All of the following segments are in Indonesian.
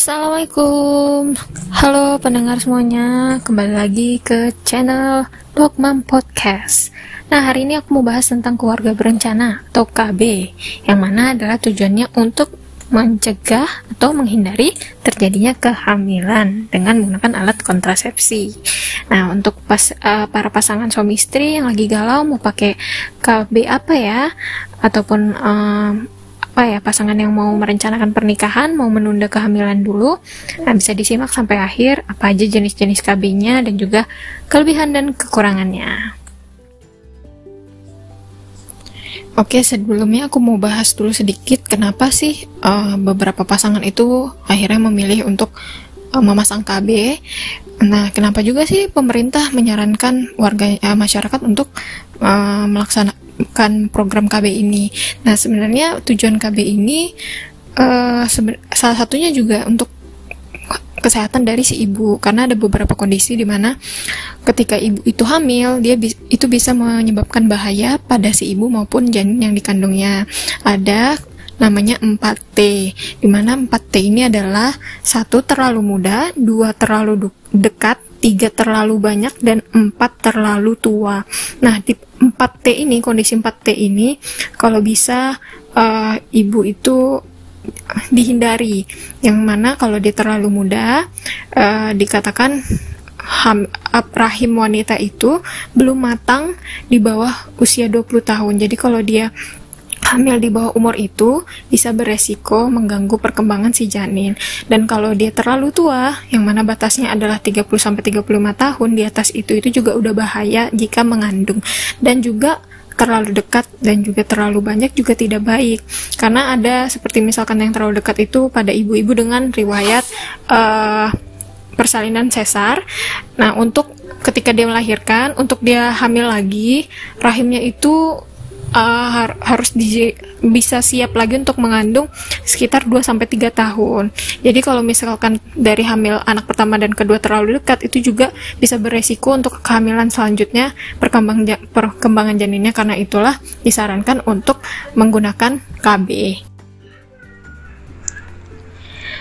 Assalamualaikum. Halo pendengar semuanya Kembali lagi ke channel Dogmam Podcast. Nah hari ini aku mau bahas tentang keluarga berencana Atau KB Yang mana adalah tujuannya untuk mencegah atau menghindari terjadinya kehamilan dengan menggunakan alat kontrasepsi. Nah, untuk pas uh, para pasangan suami istri yang lagi galau mau pakai KB apa ya? Ataupun uh, apa ya pasangan yang mau merencanakan pernikahan mau menunda kehamilan dulu nah bisa disimak sampai akhir apa aja jenis-jenis KB-nya dan juga kelebihan dan kekurangannya Oke, sebelumnya aku mau bahas dulu sedikit kenapa sih uh, beberapa pasangan itu akhirnya memilih untuk uh, memasang KB. Nah, kenapa juga sih pemerintah menyarankan warga uh, masyarakat untuk uh, melaksanakan kan program KB ini. Nah, sebenarnya tujuan KB ini uh, salah satunya juga untuk kesehatan dari si ibu karena ada beberapa kondisi di mana ketika ibu itu hamil dia bi itu bisa menyebabkan bahaya pada si ibu maupun janin yang dikandungnya ada namanya 4T di mana 4T ini adalah satu terlalu muda dua terlalu dekat tiga terlalu banyak dan empat terlalu tua. Nah, di 4T ini, kondisi 4T ini, kalau bisa uh, ibu itu dihindari. Yang mana kalau dia terlalu muda, uh, dikatakan ham, rahim wanita itu belum matang di bawah usia 20 tahun. Jadi kalau dia hamil di bawah umur itu bisa beresiko mengganggu perkembangan si janin. Dan kalau dia terlalu tua, yang mana batasnya adalah 30 sampai 35 tahun di atas itu itu juga udah bahaya jika mengandung. Dan juga terlalu dekat dan juga terlalu banyak juga tidak baik karena ada seperti misalkan yang terlalu dekat itu pada ibu-ibu dengan riwayat uh, persalinan sesar. Nah, untuk ketika dia melahirkan, untuk dia hamil lagi, rahimnya itu uh, har harus di bisa siap lagi untuk mengandung sekitar 2 sampai 3 tahun. Jadi kalau misalkan dari hamil anak pertama dan kedua terlalu dekat itu juga bisa beresiko untuk kehamilan selanjutnya perkembangan perkembangan janinnya karena itulah disarankan untuk menggunakan KB.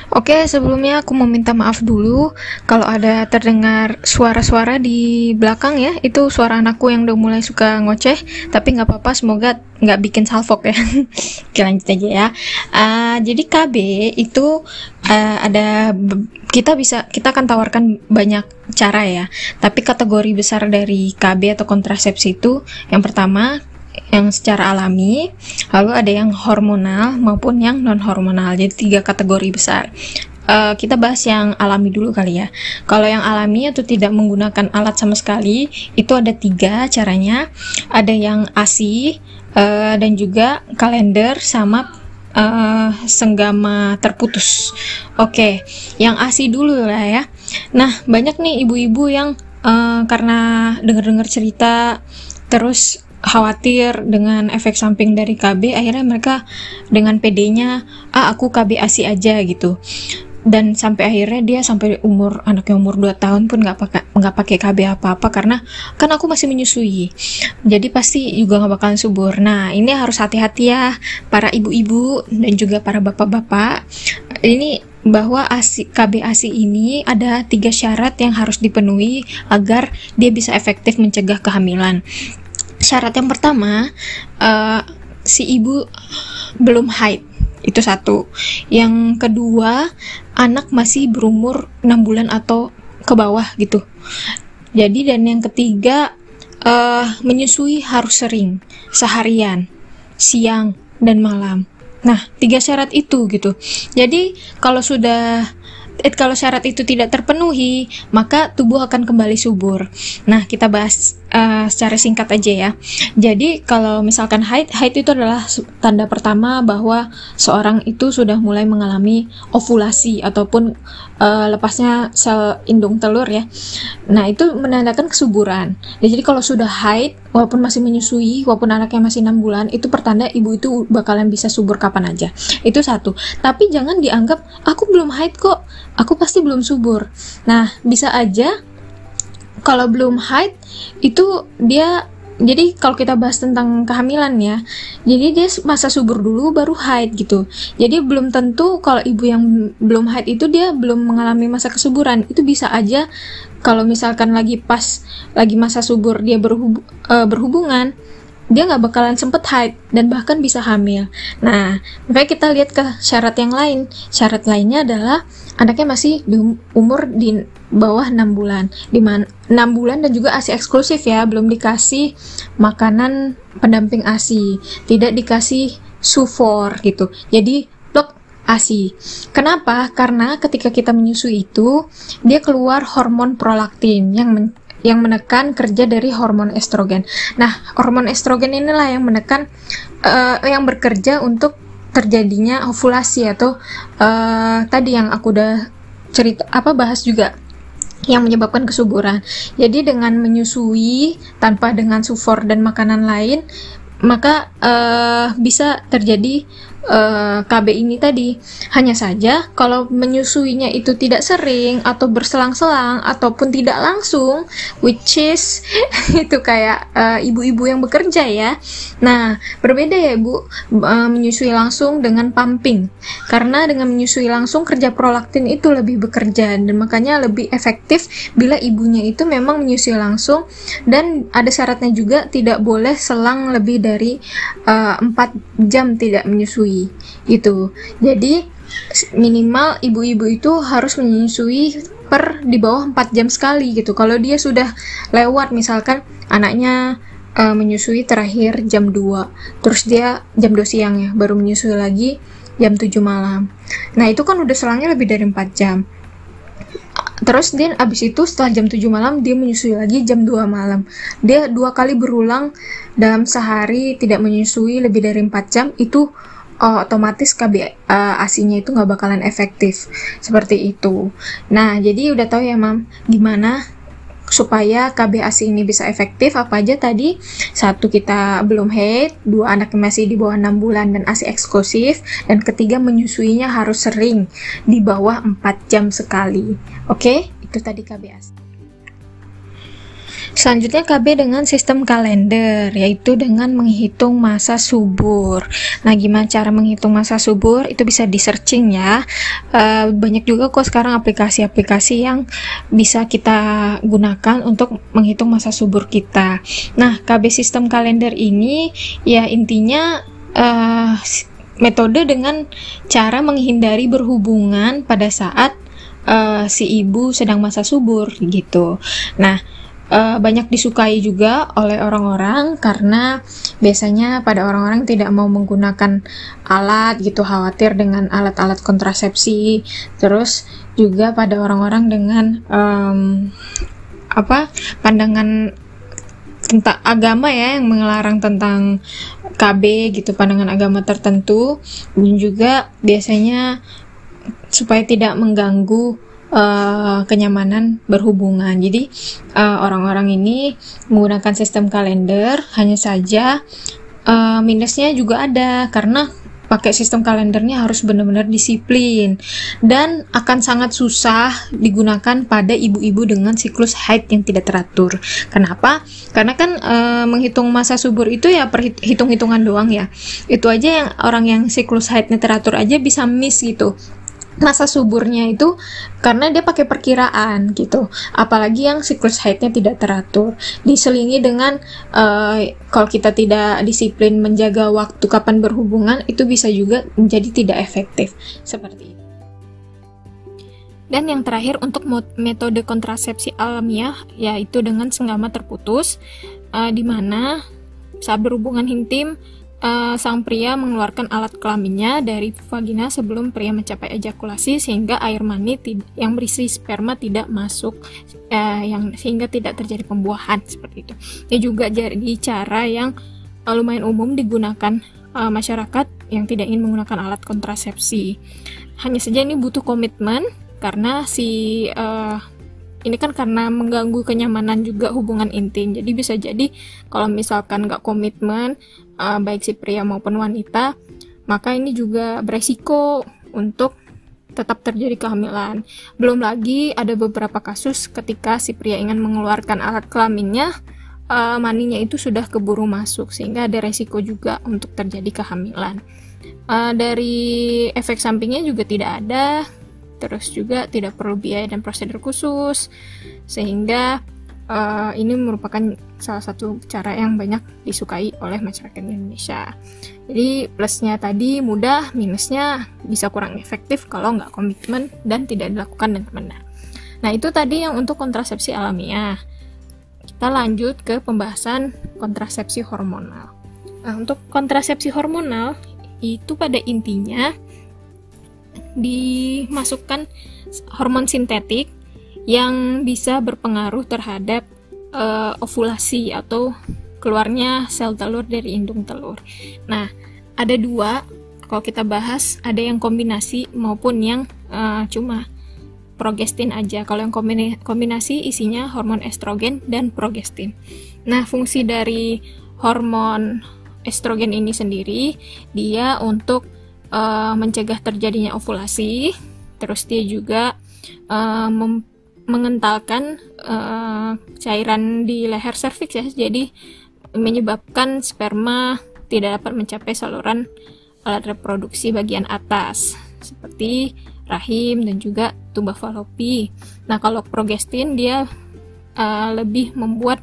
Oke, sebelumnya aku mau minta maaf dulu kalau ada terdengar suara-suara di belakang ya. Itu suara anakku yang udah mulai suka ngoceh, tapi nggak apa-apa. Semoga nggak bikin salfok ya. Oke, lanjut aja ya. Uh, jadi KB itu uh, ada kita bisa kita akan tawarkan banyak cara ya. Tapi kategori besar dari KB atau kontrasepsi itu yang pertama yang secara alami, lalu ada yang hormonal maupun yang non hormonal. Jadi tiga kategori besar. Uh, kita bahas yang alami dulu kali ya. Kalau yang alami atau tidak menggunakan alat sama sekali, itu ada tiga caranya. Ada yang ASI uh, dan juga kalender sama uh, senggama terputus. Oke, okay. yang ASI dulu lah ya. Nah, banyak nih ibu-ibu yang uh, karena dengar-dengar cerita terus khawatir dengan efek samping dari KB akhirnya mereka dengan PD-nya ah aku KB ASI aja gitu. Dan sampai akhirnya dia sampai umur anaknya umur 2 tahun pun nggak pakai nggak pakai KB apa apa karena kan aku masih menyusui. Jadi pasti juga nggak bakalan subur. Nah ini harus hati-hati ya para ibu-ibu dan juga para bapak-bapak. Ini bahwa ASI, KB ASI ini ada tiga syarat yang harus dipenuhi agar dia bisa efektif mencegah kehamilan syarat yang pertama uh, si ibu belum haid. Itu satu. Yang kedua anak masih berumur 6 bulan atau ke bawah gitu. Jadi dan yang ketiga uh, menyusui harus sering seharian siang dan malam. Nah tiga syarat itu gitu. Jadi kalau sudah eh, kalau syarat itu tidak terpenuhi, maka tubuh akan kembali subur. Nah, kita bahas uh, secara singkat aja ya. Jadi, kalau misalkan haid, haid itu adalah tanda pertama bahwa seorang itu sudah mulai mengalami ovulasi ataupun uh, lepasnya sel indung telur ya. Nah, itu menandakan kesuburan. Ya, jadi kalau sudah haid, walaupun masih menyusui, walaupun anaknya masih 6 bulan, itu pertanda ibu itu bakalan bisa subur kapan aja. Itu satu. Tapi jangan dianggap aku belum haid kok, aku pasti belum subur. Nah, bisa aja kalau belum haid itu dia jadi kalau kita bahas tentang kehamilan ya, jadi dia masa subur dulu baru haid gitu. Jadi belum tentu kalau ibu yang belum haid itu dia belum mengalami masa kesuburan. Itu bisa aja kalau misalkan lagi pas lagi masa subur dia berhub, uh, berhubungan, dia nggak bakalan sempet haid dan bahkan bisa hamil. Nah, makanya kita lihat ke syarat yang lain. Syarat lainnya adalah anaknya masih di um-, umur di bawah 6 bulan. Di mana 6 bulan dan juga ASI eksklusif ya, belum dikasih makanan pendamping ASI, tidak dikasih sufor gitu. Jadi blok ASI. Kenapa? Karena ketika kita menyusui itu, dia keluar hormon prolaktin yang yang menekan kerja dari hormon estrogen. Nah, hormon estrogen inilah yang menekan uh, yang bekerja untuk terjadinya ovulasi atau uh, tadi yang aku udah cerita apa bahas juga yang menyebabkan kesuburan. Jadi dengan menyusui tanpa dengan sufor dan makanan lain, maka uh, bisa terjadi eh, KB ini tadi. Hanya saja kalau menyusuinya itu tidak sering atau berselang-selang ataupun tidak langsung, which is itu kayak eh, ibu-ibu uh, yang bekerja ya. Nah, berbeda ya Ibu uh, menyusui langsung dengan pumping. Karena dengan menyusui langsung kerja prolaktin itu lebih bekerja dan makanya lebih efektif bila ibunya itu memang menyusui langsung dan ada syaratnya juga tidak boleh selang lebih dari uh, 4 jam tidak menyusui itu jadi minimal ibu-ibu itu harus menyusui per di bawah 4 jam sekali gitu. Kalau dia sudah lewat misalkan anaknya uh, menyusui terakhir jam 2 terus dia jam 2 siang ya baru menyusui lagi jam 7 malam. Nah itu kan udah selangnya lebih dari 4 jam. Terus dia abis itu setelah jam 7 malam dia menyusui lagi jam 2 malam. Dia dua kali berulang dalam sehari tidak menyusui lebih dari 4 jam itu oh, otomatis KB uh, eh, ASINya itu nggak bakalan efektif. Seperti itu. Nah, jadi udah tahu ya, Mam, gimana supaya KB ASI ini bisa efektif? Apa aja tadi? Satu kita belum haid dua anak masih di bawah 6 bulan dan ASI eksklusif. Dan ketiga menyusuinya harus sering di bawah 4 jam sekali. Oke? Okay? itu tadi KB ASI Selanjutnya KB dengan sistem kalender, yaitu dengan menghitung masa subur. Nah, gimana cara menghitung masa subur? Itu bisa di searching ya. Uh, banyak juga kok sekarang aplikasi-aplikasi yang bisa kita gunakan untuk menghitung masa subur kita. Nah, KB sistem kalender ini ya intinya uh, metode dengan cara menghindari berhubungan pada saat uh, si ibu sedang masa subur gitu. Nah, uh, banyak disukai juga oleh orang-orang karena biasanya pada orang-orang tidak mau menggunakan alat gitu khawatir dengan alat-alat kontrasepsi. Terus juga pada orang-orang dengan um, apa pandangan tentang agama ya yang mengelarang tentang KB gitu pandangan agama tertentu. Dan juga biasanya supaya tidak mengganggu uh, kenyamanan berhubungan. Jadi uh, orang-orang ini menggunakan sistem kalender hanya saja uh, minusnya juga ada karena pakai sistem kalendernya harus benar-benar disiplin dan akan sangat susah digunakan pada ibu-ibu dengan siklus haid yang tidak teratur. Kenapa? Karena kan e, menghitung masa subur itu ya perhitung-hitungan doang ya. Itu aja yang orang yang siklus haidnya teratur aja bisa miss gitu masa suburnya itu karena dia pakai perkiraan gitu. Apalagi yang siklus haidnya tidak teratur. Diselingi dengan uh, kalau kita tidak disiplin menjaga waktu kapan berhubungan itu bisa juga menjadi tidak efektif. Seperti itu. Dan yang terakhir untuk metode kontrasepsi alamiah yaitu dengan senggama terputus uh, di mana saat berhubungan intim uh, sang pria mengeluarkan alat kelaminnya dari vagina sebelum pria mencapai ejakulasi sehingga air mani yang berisi sperma tidak masuk uh, yang sehingga tidak terjadi pembuahan seperti itu. Ini juga jadi cara yang uh, lumayan umum digunakan uh, masyarakat yang tidak ingin menggunakan alat kontrasepsi. Hanya saja ini butuh komitmen karena si uh, ini kan karena mengganggu kenyamanan juga hubungan intim jadi bisa jadi kalau misalkan nggak komitmen uh, baik si pria maupun wanita maka ini juga beresiko untuk tetap terjadi kehamilan belum lagi ada beberapa kasus ketika si pria ingin mengeluarkan alat kelaminnya uh, maninya itu sudah keburu masuk sehingga ada resiko juga untuk terjadi kehamilan. Uh, dari efek sampingnya juga tidak ada, terus juga tidak perlu biaya dan prosedur khusus, sehingga uh, ini merupakan salah satu cara yang banyak disukai oleh masyarakat Indonesia. Jadi plusnya tadi mudah, minusnya bisa kurang efektif kalau nggak komitmen dan tidak dilakukan dengan benar. Nah itu tadi yang untuk kontrasepsi alamiah. Kita lanjut ke pembahasan kontrasepsi hormonal. Nah, untuk kontrasepsi hormonal itu pada intinya dimasukkan hormon sintetik yang bisa berpengaruh terhadap uh, ovulasi atau keluarnya sel telur dari indung telur. Nah, ada dua kalau kita bahas ada yang kombinasi maupun yang uh, cuma progestin aja. Kalau yang kombinasi isinya hormon estrogen dan progestin. Nah, fungsi dari hormon estrogen ini sendiri dia untuk uh, mencegah terjadinya ovulasi, terus dia juga uh, mengentalkan uh, cairan di leher serviks ya jadi menyebabkan sperma tidak dapat mencapai saluran alat reproduksi bagian atas seperti rahim dan juga tuba falopi. Nah, kalau progestin dia uh, lebih membuat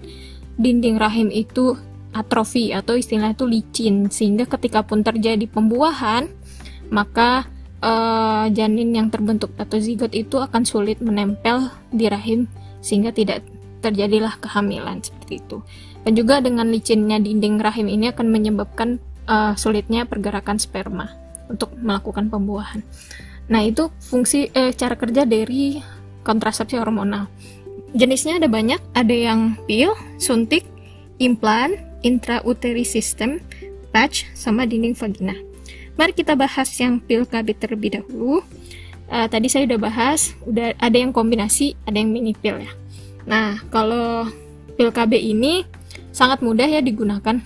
dinding rahim itu atrofi atau istilah itu licin sehingga ketika pun terjadi pembuahan maka uh, janin yang terbentuk atau zigot itu akan sulit menempel di rahim sehingga tidak terjadilah kehamilan seperti itu. Dan juga dengan licinnya dinding rahim ini akan menyebabkan uh, sulitnya pergerakan sperma untuk melakukan pembuahan. Nah, itu fungsi eh, cara kerja dari kontrasepsi hormonal. Jenisnya ada banyak, ada yang pil, suntik, implan, intrauterine system, patch, sama dinding vagina. Mari kita bahas yang pil KB terlebih dahulu. Uh, tadi saya udah bahas, udah ada yang kombinasi, ada yang mini pil ya. Nah, kalau pil KB ini sangat mudah ya digunakan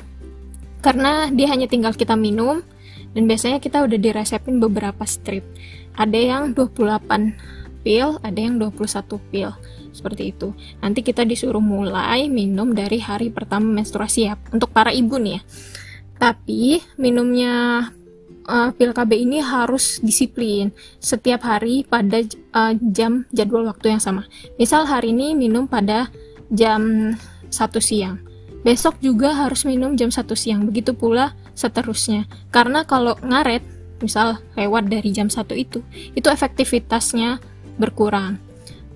karena dia hanya tinggal kita minum dan biasanya kita udah diresepin beberapa strip. Ada yang 28 pil, ada yang 21 pil. Seperti itu. Nanti kita disuruh mulai minum dari hari pertama menstruasi ya untuk para ibu nih ya. Tapi minumnya uh, pil KB ini harus disiplin setiap hari pada uh, jam jadwal waktu yang sama. Misal hari ini minum pada jam 1 siang. Besok juga harus minum jam 1 siang. Begitu pula seterusnya. Karena kalau ngaret, misal lewat dari jam 1 itu, itu efektivitasnya berkurang.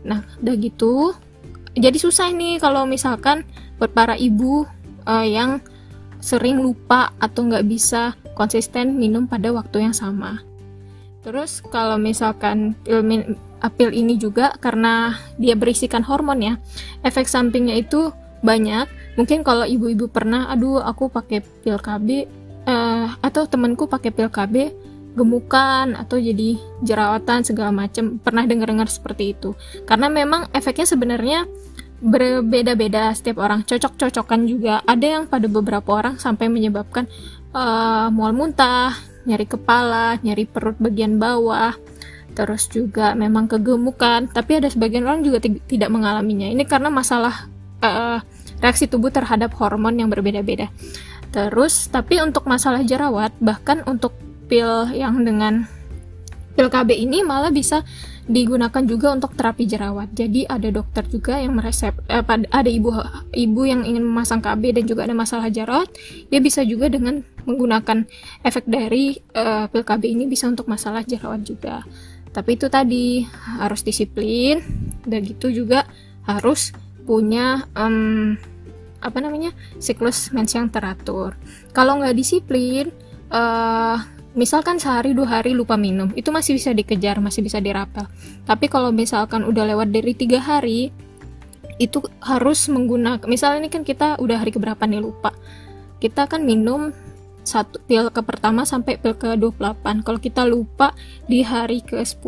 Nah, udah gitu, jadi susah nih kalau misalkan buat para ibu uh, yang sering lupa atau nggak bisa konsisten minum pada waktu yang sama. Terus kalau misalkan pil, pil ini juga karena dia berisikan hormon ya, efek sampingnya itu banyak. Mungkin kalau ibu-ibu pernah, aduh aku pakai pil KB uh, atau temanku pakai pil KB gemukan atau jadi jerawatan segala macam pernah dengar-dengar seperti itu karena memang efeknya sebenarnya berbeda-beda setiap orang cocok-cocokan juga ada yang pada beberapa orang sampai menyebabkan uh, mual muntah nyari kepala nyari perut bagian bawah terus juga memang kegemukan. Tapi ada sebagian orang juga tidak mengalaminya. Ini karena masalah uh, reaksi tubuh terhadap hormon yang berbeda-beda. Terus tapi untuk masalah jerawat bahkan untuk pil yang dengan pil KB ini malah bisa digunakan juga untuk terapi jerawat. Jadi ada dokter juga yang meresep eh, ada ibu ibu yang ingin memasang KB dan juga ada masalah jerawat, dia bisa juga dengan menggunakan efek dari uh, pil KB ini bisa untuk masalah jerawat juga. Tapi itu tadi harus disiplin dan gitu juga harus punya um, apa namanya siklus mens yang teratur. Kalau nggak disiplin, uh, misalkan sehari dua hari lupa minum itu masih bisa dikejar masih bisa dirapel. Tapi kalau misalkan udah lewat dari tiga hari itu harus menggunakan misalnya ini kan kita udah hari keberapa nih lupa. Kita kan minum satu pil ke pertama sampai pil ke 28 kalau kita lupa di hari ke 10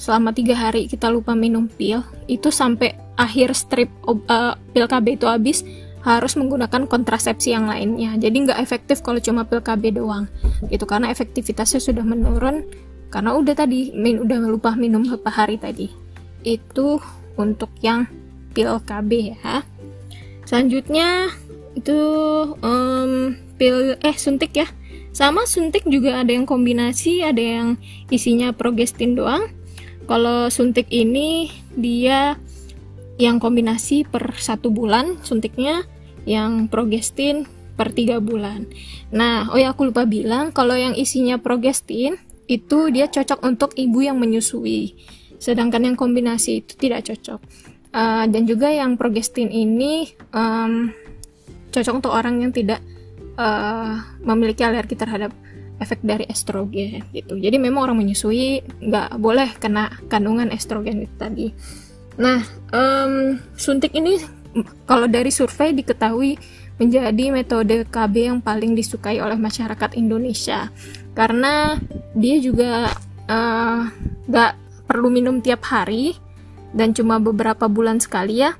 selama tiga hari kita lupa minum pil itu sampai akhir strip uh, pil KB itu habis harus menggunakan kontrasepsi yang lainnya. Jadi nggak efektif kalau cuma pil KB doang. Gitu karena efektivitasnya sudah menurun karena udah tadi min udah lupa minum hari tadi. Itu untuk yang pil KB ya. selanjutnya itu um, pil eh suntik ya sama suntik juga ada yang kombinasi ada yang isinya progestin doang kalau suntik ini dia yang kombinasi per satu bulan suntiknya yang progestin per tiga bulan nah oh ya aku lupa bilang kalau yang isinya progestin itu dia cocok untuk ibu yang menyusui sedangkan yang kombinasi itu tidak cocok uh, dan juga yang progestin ini um, cocok untuk orang yang tidak uh, memiliki alergi terhadap efek dari estrogen gitu. Jadi memang orang menyusui nggak boleh kena kandungan estrogen itu tadi. Nah, um, suntik ini kalau dari survei diketahui menjadi metode KB yang paling disukai oleh masyarakat Indonesia karena dia juga uh, perlu minum tiap hari dan cuma beberapa bulan sekali ya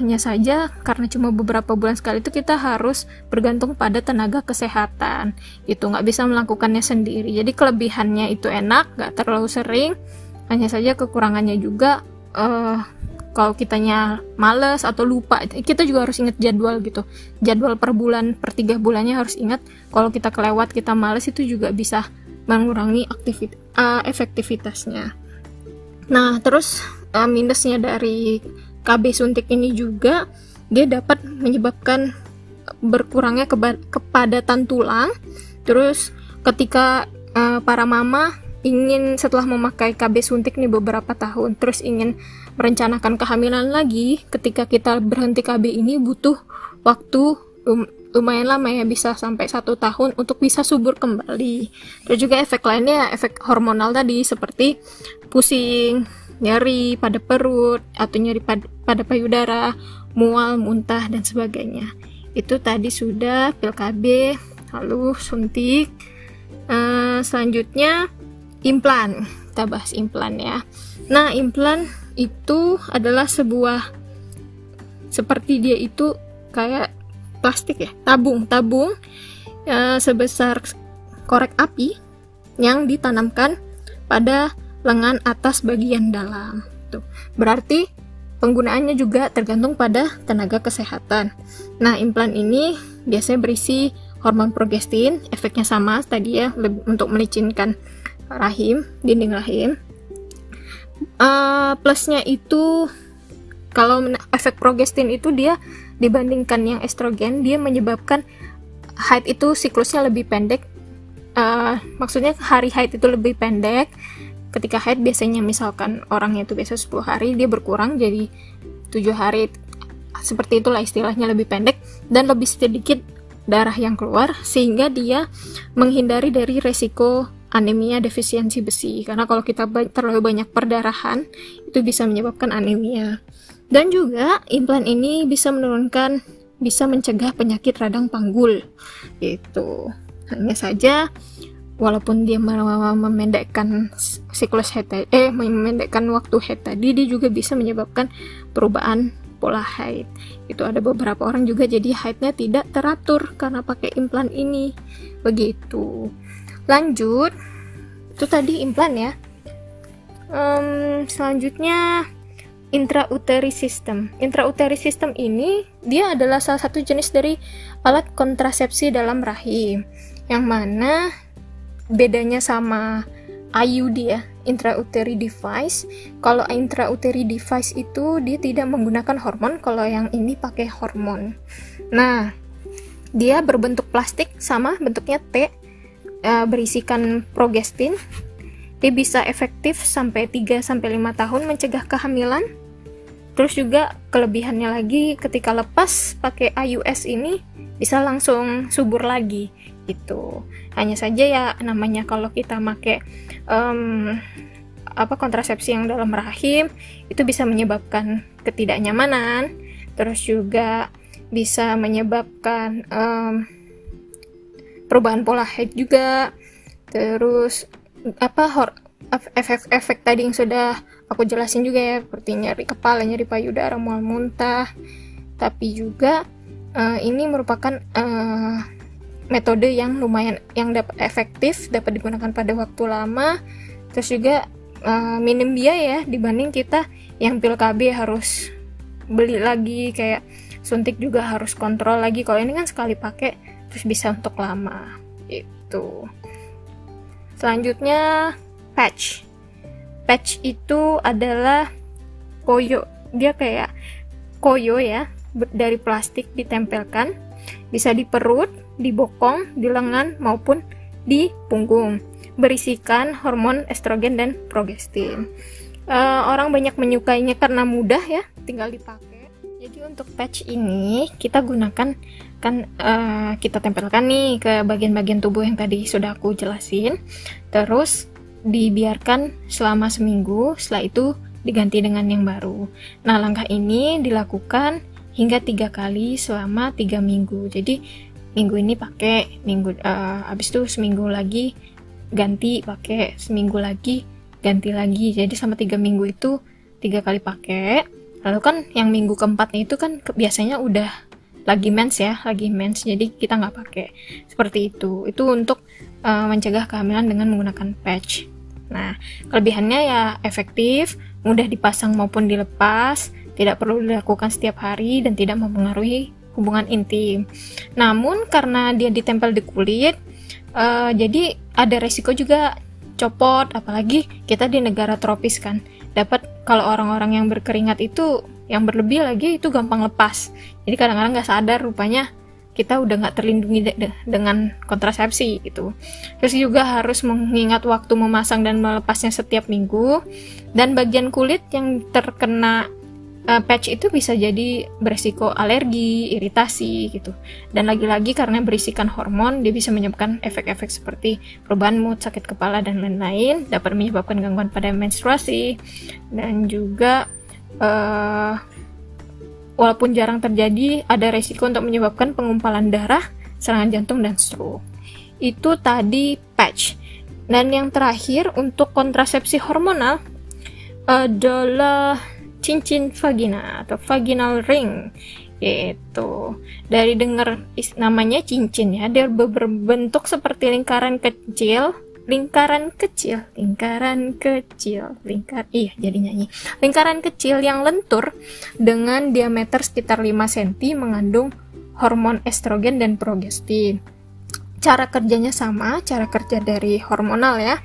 hanya saja karena cuma beberapa bulan sekali itu kita harus bergantung pada tenaga kesehatan. Itu nggak bisa melakukannya sendiri. Jadi kelebihannya itu enak, nggak terlalu sering. Hanya saja kekurangannya juga uh, kalau kitanya males atau lupa, kita juga harus ingat jadwal gitu. Jadwal per bulan, per tiga bulannya harus ingat. Kalau kita kelewat, kita males itu juga bisa mengurangi aktivit uh, efektivitasnya. Nah, terus uh, minusnya dari KB suntik ini juga dia dapat menyebabkan berkurangnya kepadatan tulang. Terus ketika uh, para mama ingin setelah memakai KB suntik nih beberapa tahun terus ingin merencanakan kehamilan lagi ketika kita berhenti KB ini butuh waktu lum lumayan lama ya bisa sampai satu tahun untuk bisa subur kembali terus juga efek lainnya efek hormonal tadi seperti pusing nyeri pada perut atau nyeri pada, pada payudara, mual, muntah dan sebagainya. Itu tadi sudah pil KB, lalu suntik. Uh, selanjutnya implan. Kita bahas implan ya. Nah, implan itu adalah sebuah seperti dia itu kayak plastik ya, tabung, tabung uh, sebesar korek api yang ditanamkan pada lengan atas bagian dalam. Tuh. Berarti penggunaannya juga tergantung pada tenaga kesehatan. Nah, implan ini biasanya berisi hormon progestin, efeknya sama tadi ya untuk melicinkan rahim, dinding rahim. Uh, plusnya itu kalau efek progestin itu dia dibandingkan yang estrogen, dia menyebabkan haid itu siklusnya lebih pendek. Uh, maksudnya hari haid itu lebih pendek ketika haid biasanya misalkan orangnya itu biasa 10 hari dia berkurang jadi 7 hari seperti itulah istilahnya lebih pendek dan lebih sedikit darah yang keluar sehingga dia menghindari dari resiko anemia defisiensi besi. Karena kalau kita terlalu banyak perdarahan itu bisa menyebabkan anemia. Dan juga implan ini bisa menurunkan bisa mencegah penyakit radang panggul. Itu hanya saja walaupun dia memendekkan siklus head eh memendekkan waktu head tadi dia juga bisa menyebabkan perubahan pola haid. Itu ada beberapa orang juga jadi haidnya tidak teratur karena pakai implan ini. Begitu lanjut. Itu tadi implan ya. Um, selanjutnya intrauteri system intrauteri system ini dia adalah salah satu jenis dari alat kontrasepsi dalam rahim. Yang mana bedanya sama IUD ya, intrauterine device. Kalau intrauterine device itu dia tidak menggunakan hormon, kalau yang ini pakai hormon. Nah, dia berbentuk plastik sama bentuknya T, uh, berisikan progestin. Dia bisa efektif sampai 3 sampai 5 tahun mencegah kehamilan. Terus juga kelebihannya lagi ketika lepas pakai IUS ini bisa langsung subur lagi gitu hanya saja ya namanya kalau kita make um, apa kontrasepsi yang dalam rahim itu bisa menyebabkan ketidaknyamanan terus juga bisa menyebabkan um, perubahan pola haid juga. Terus apa efek-efek tadi yang sudah aku jelasin juga ya seperti nyeri kepala nyeri payudara mual muntah. Tapi juga uh, ini merupakan uh, metode yang lumayan yang dapat efektif dapat digunakan pada waktu lama. Terus juga uh, minim biaya ya dibanding kita yang pil KB harus beli lagi kayak suntik juga harus kontrol lagi. Kalau ini kan sekali pakai terus bisa untuk lama itu selanjutnya patch. Patch itu adalah koyo. Dia kayak koyo ya dari plastik ditempelkan bisa di perut di bokong di lengan maupun di punggung. Berisikan hormon estrogen dan progestin uh, orang banyak menyukainya karena mudah ya tinggal dipakai untuk patch ini kita gunakan kan uh, kita tempelkan nih ke bagian-bagian tubuh yang tadi sudah aku jelasin terus dibiarkan selama seminggu, setelah itu diganti dengan yang baru. Nah, langkah ini dilakukan hingga tiga kali selama tiga minggu. Jadi minggu ini pakai, minggu uh, habis itu seminggu lagi ganti pakai, seminggu lagi ganti lagi. Jadi sama tiga minggu itu tiga kali pakai. Lalu kan yang minggu keempatnya itu kan biasanya udah lagi mens ya, lagi mens. Jadi kita nggak pakai seperti itu. Itu untuk uh, mencegah kehamilan dengan menggunakan patch. Nah, kelebihannya ya efektif, mudah dipasang maupun dilepas, tidak perlu dilakukan setiap hari dan tidak mempengaruhi hubungan intim. Namun karena dia ditempel di kulit, uh, jadi ada resiko juga copot, apalagi kita di negara tropis kan. Dapat kalau orang-orang yang berkeringat itu yang berlebih lagi itu gampang lepas. Jadi kadang-kadang nggak sadar rupanya kita udah nggak terlindungi de de dengan kontrasepsi gitu. Terus juga harus mengingat waktu memasang dan melepasnya setiap minggu. Dan bagian kulit yang terkena uh, patch itu bisa jadi beresiko alergi, iritasi gitu. Dan lagi-lagi karena berisikan hormon, dia bisa menyebabkan efek-efek seperti perubahan mood, sakit kepala dan lain-lain, dapat menyebabkan gangguan pada menstruasi dan juga uh, Walaupun jarang terjadi, ada resiko untuk menyebabkan pengumpalan darah, serangan jantung, dan stroke. Itu tadi patch. Dan yang terakhir untuk kontrasepsi hormonal adalah cincin vagina atau vaginal ring Itu dari dengar namanya cincin ya dia berbentuk seperti lingkaran kecil lingkaran kecil, lingkaran kecil, lingkar, iya jadi nyanyi. Lingkaran kecil yang lentur dengan diameter sekitar 5 cm mengandung hormon estrogen dan progestin. Cara kerjanya sama, cara kerja dari hormonal ya.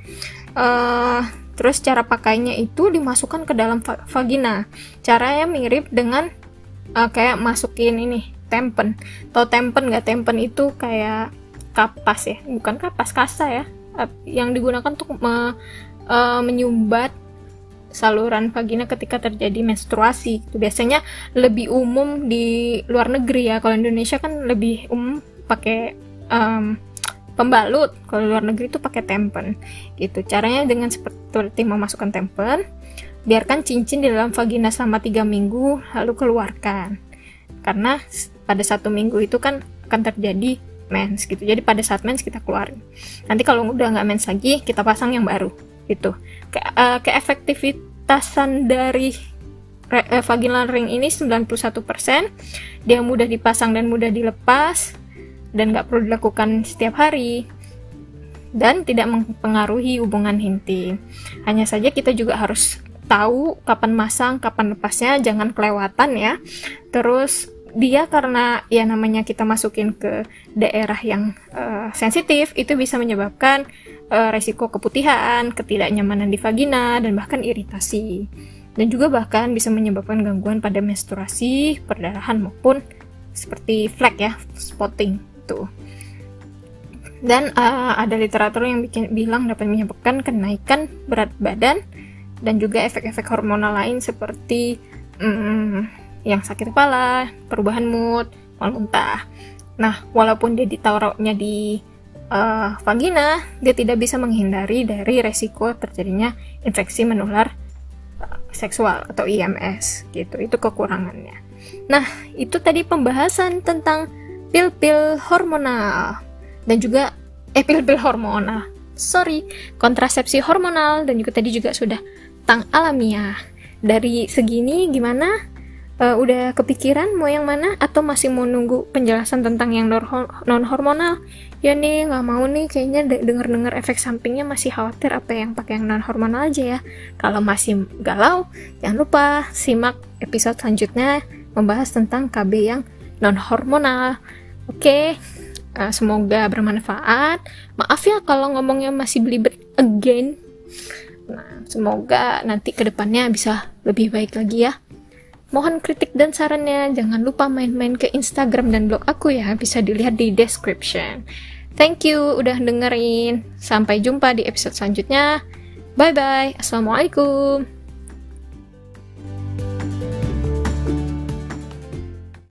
Uh, terus cara pakainya itu dimasukkan ke dalam vagina. Caranya mirip dengan uh, kayak masukin ini tempen. Tau tempen nggak tempen itu kayak kapas ya, bukan kapas kasa ya yang digunakan untuk me, uh, menyumbat saluran vagina ketika terjadi menstruasi. Itu biasanya lebih umum di luar negeri ya. Kalau Indonesia kan lebih umum pakai um, pembalut. Kalau luar negeri itu pakai tempen. Gitu. Caranya dengan seperti memasukkan tempen, biarkan cincin di dalam vagina selama 3 minggu lalu keluarkan. Karena pada satu minggu itu kan akan terjadi mens gitu jadi pada saat mens kita keluarin nanti kalau udah nggak mens lagi kita pasang yang baru gitu ke uh, keefektivitasan dari uh, vaginal ring ini 91% dia mudah dipasang dan mudah dilepas dan nggak perlu dilakukan setiap hari dan tidak mempengaruhi hubungan intim hanya saja kita juga harus tahu kapan masang, kapan lepasnya, jangan kelewatan ya. Terus dia karena ya namanya kita masukin ke daerah yang uh, sensitif itu bisa menyebabkan uh, resiko keputihan, ketidaknyamanan di vagina dan bahkan iritasi. Dan juga bahkan bisa menyebabkan gangguan pada menstruasi, perdarahan maupun seperti flek ya, spotting tuh. Dan uh, ada literatur yang bikin, bilang dapat menyebabkan kenaikan berat badan dan juga efek-efek hormonal lain seperti um, yang sakit kepala, perubahan mood, malu muntah. Nah, walaupun dia ditaruhnya di uh, vagina, dia tidak bisa menghindari dari resiko terjadinya infeksi menular uh, seksual atau IMS gitu. Itu kekurangannya. Nah, itu tadi pembahasan tentang pil-pil hormonal dan juga eh pil-pil hormonal. Sorry, kontrasepsi hormonal dan juga tadi juga sudah tang alamiah. Dari segini gimana? uh, udah kepikiran mau yang mana atau masih mau nunggu penjelasan tentang yang non hormonal ya nih nggak mau nih kayaknya denger dengar efek sampingnya masih khawatir apa yang pakai yang non hormonal aja ya kalau masih galau jangan lupa simak episode selanjutnya membahas tentang KB yang non hormonal. Oke, uh, semoga bermanfaat. Maaf ya kalau ngomongnya masih belibet again. Nah, semoga nanti ke depannya bisa lebih baik lagi ya. Mohon kritik dan sarannya. Jangan lupa main-main ke Instagram dan blog aku ya. Bisa dilihat di description. Thank you udah dengerin. Sampai jumpa di episode selanjutnya. Bye bye. Assalamualaikum.